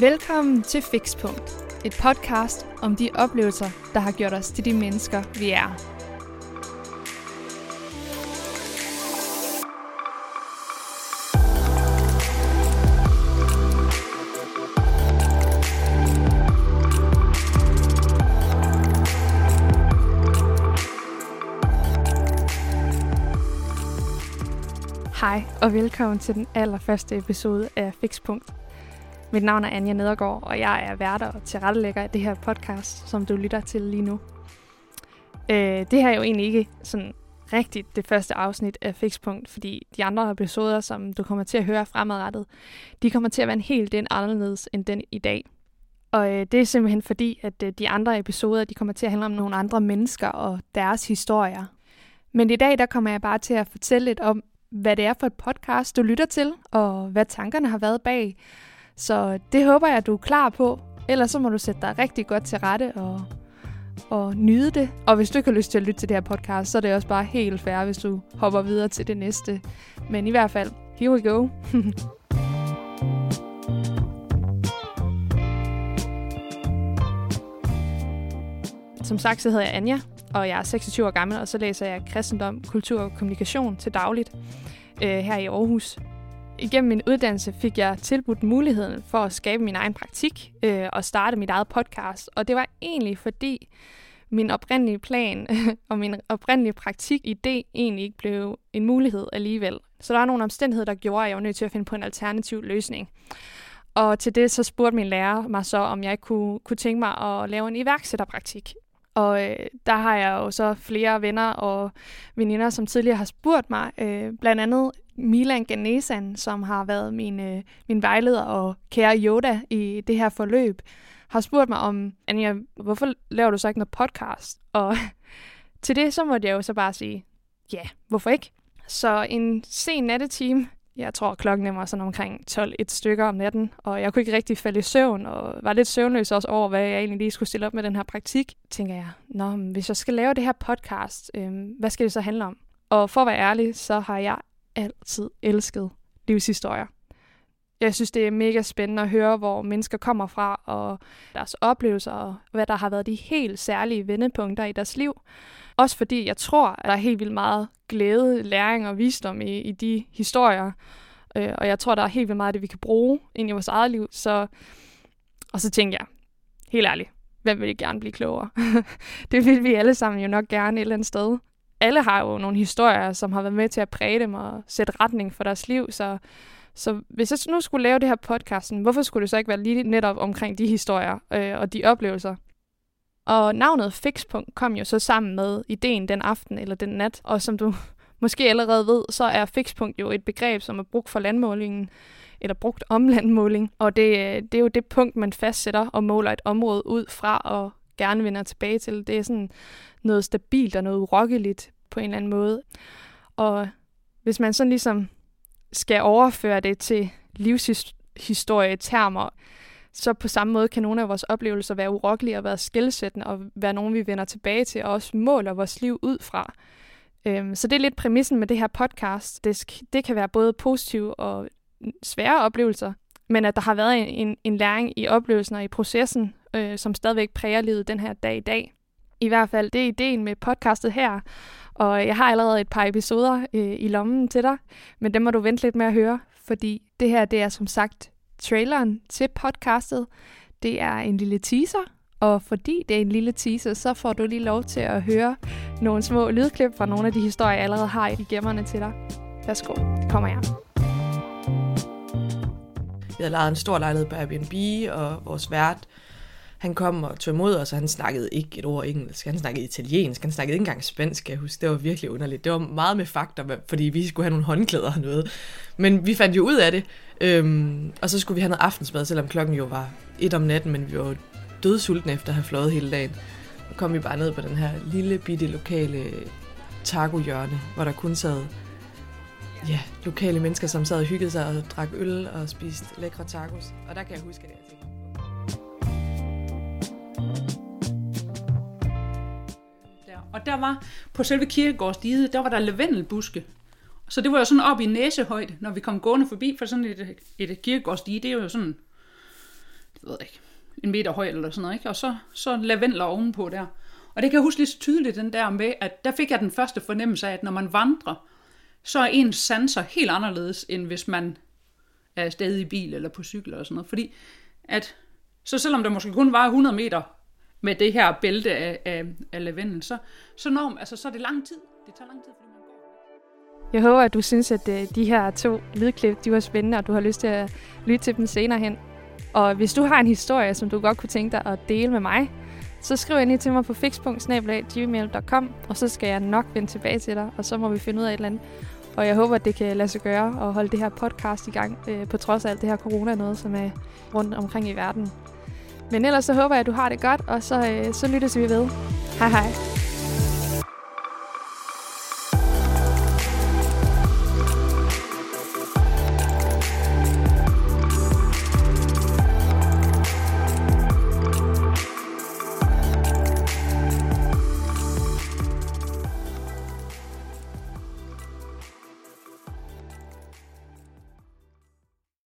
Velkommen til Fixpunkt, et podcast om de oplevelser, der har gjort os til de mennesker, vi er. Hej og velkommen til den allerførste episode af Fixpunkt. Mit navn er Anja Nedergaard, og jeg er værter og tilrettelægger af det her podcast, som du lytter til lige nu. Øh, det her er jo egentlig ikke sådan rigtigt det første afsnit af Fixpunkt, fordi de andre episoder, som du kommer til at høre fremadrettet, de kommer til at være en helt den anderledes end den i dag. Og øh, det er simpelthen fordi, at øh, de andre episoder, de kommer til at handle om nogle andre mennesker og deres historier. Men i dag, der kommer jeg bare til at fortælle lidt om, hvad det er for et podcast, du lytter til, og hvad tankerne har været bag. Så det håber jeg, at du er klar på. Ellers så må du sætte dig rigtig godt til rette og, og nyde det. Og hvis du ikke har lyst til at lytte til det her podcast, så er det også bare helt fair, hvis du hopper videre til det næste. Men i hvert fald, here we go. Som sagt, så hedder jeg Anja, og jeg er 26 år gammel, og så læser jeg kristendom, kultur og kommunikation til dagligt øh, her i Aarhus. Igennem min uddannelse fik jeg tilbudt muligheden for at skabe min egen praktik øh, og starte mit eget podcast. Og det var egentlig fordi min oprindelige plan og min oprindelige praktikidé egentlig ikke blev en mulighed alligevel. Så der var nogle omstændigheder, der gjorde, at jeg var nødt til at finde på en alternativ løsning. Og til det så spurgte min lærer mig så, om jeg kunne, kunne tænke mig at lave en iværksætterpraktik. Og øh, der har jeg jo så flere venner og veninder, som tidligere har spurgt mig. Øh, blandt andet Milan Ganesan, som har været min, øh, min vejleder og kære Yoda i det her forløb, har spurgt mig om, Anja, hvorfor laver du så ikke noget podcast? Og til det, så måtte jeg jo så bare sige, ja, hvorfor ikke? Så en sen nattetime, jeg tror klokken var sådan omkring 12 et stykker om natten, og jeg kunne ikke rigtig falde i søvn, og var lidt søvnløs også over, hvad jeg egentlig lige skulle stille op med den her praktik. Tænker jeg, nå, men hvis jeg skal lave det her podcast, øh, hvad skal det så handle om? Og for at være ærlig, så har jeg altid elsket livshistorier. Jeg synes, det er mega spændende at høre, hvor mennesker kommer fra, og deres oplevelser, og hvad der har været de helt særlige vendepunkter i deres liv. Også fordi jeg tror, at der er helt vildt meget glæde, læring og visdom i, i de historier. Øh, og jeg tror, der er helt vildt meget af det, vi kan bruge ind i vores eget liv. Så, og så tænker jeg, helt ærligt, hvem vil gerne blive klogere? det vil vi alle sammen jo nok gerne et eller andet sted alle har jo nogle historier, som har været med til at præge dem og sætte retning for deres liv, så, så hvis jeg nu skulle lave det her podcasten, hvorfor skulle det så ikke være lige netop omkring de historier øh, og de oplevelser? Og navnet Fixpunkt kom jo så sammen med ideen den aften eller den nat, og som du måske allerede ved, så er Fixpunkt jo et begreb, som er brugt for landmålingen, eller brugt om landmåling, og det, øh, det er jo det punkt, man fastsætter og måler et område ud fra og gerne vender tilbage til. Det er sådan noget stabilt og noget urokkeligt på en eller anden måde. Og hvis man sådan ligesom skal overføre det til livshistorie-termer, så på samme måde kan nogle af vores oplevelser være urokkelige og være skældsættende og være nogen, vi vender tilbage til og også måler vores liv ud fra. Øhm, så det er lidt præmissen med det her podcast. Det, det kan være både positive og svære oplevelser, men at der har været en, en, en læring i oplevelsen og i processen, øh, som stadigvæk præger livet den her dag i dag. I hvert fald, det er ideen med podcastet her. Og jeg har allerede et par episoder øh, i lommen til dig, men dem må du vente lidt med at høre, fordi det her, det er som sagt traileren til podcastet. Det er en lille teaser, og fordi det er en lille teaser, så får du lige lov til at høre nogle små lydklip fra nogle af de historier, jeg allerede har i gemmerne til dig. Værsgo, det kommer jeg. Vi havde lejet en stor lejlighed på Airbnb, og vores vært han kom og tog imod os, og han snakkede ikke et ord engelsk. Han snakkede italiensk, han snakkede ikke engang spansk, jeg husker. Det var virkelig underligt. Det var meget med fakta, fordi vi skulle have nogle håndklæder og noget. Men vi fandt jo ud af det, øhm, og så skulle vi have noget aftensmad, selvom klokken jo var et om natten, men vi var dødsultne efter at have fløjet hele dagen. Så kom vi bare ned på den her lille bitte lokale taco-hjørne, hvor der kun sad ja, lokale mennesker, som sad og hyggede sig og drak øl og spiste lækre tacos. Og der kan jeg huske, at jeg tænkte, Og der var på selve kirkegårdsdiget, der var der lavendelbuske. Så det var jo sådan op i næsehøjde, når vi kom gående forbi, for sådan et, et kirkegårdsdige, det er jo sådan det ved ikke, en meter høj eller sådan noget, ikke? og så, så lavendler ovenpå der. Og det kan jeg huske lige så tydeligt, den der med, at der fik jeg den første fornemmelse af, at når man vandrer, så er ens sanser helt anderledes, end hvis man er stadig i bil eller på cykel eller sådan noget. Fordi at, så selvom der måske kun var 100 meter med det her bælte af, af, af lavendel, så, så, når, altså, så er det lang tid. Det tager lang tid, fordi man går. Jeg håber, at du synes, at øh, de her to lydklip, de var spændende, og du har lyst til at lytte til dem senere hen. Og hvis du har en historie, som du godt kunne tænke dig at dele med mig, så skriv endelig til mig på fix.gmail.com, og så skal jeg nok vende tilbage til dig, og så må vi finde ud af et eller andet. Og jeg håber, at det kan lade sig gøre at holde det her podcast i gang, øh, på trods af alt det her corona noget, som er rundt omkring i verden. Men ellers så håber jeg, at du har det godt, og så, øh, så lyttes vi ved. Hej hej.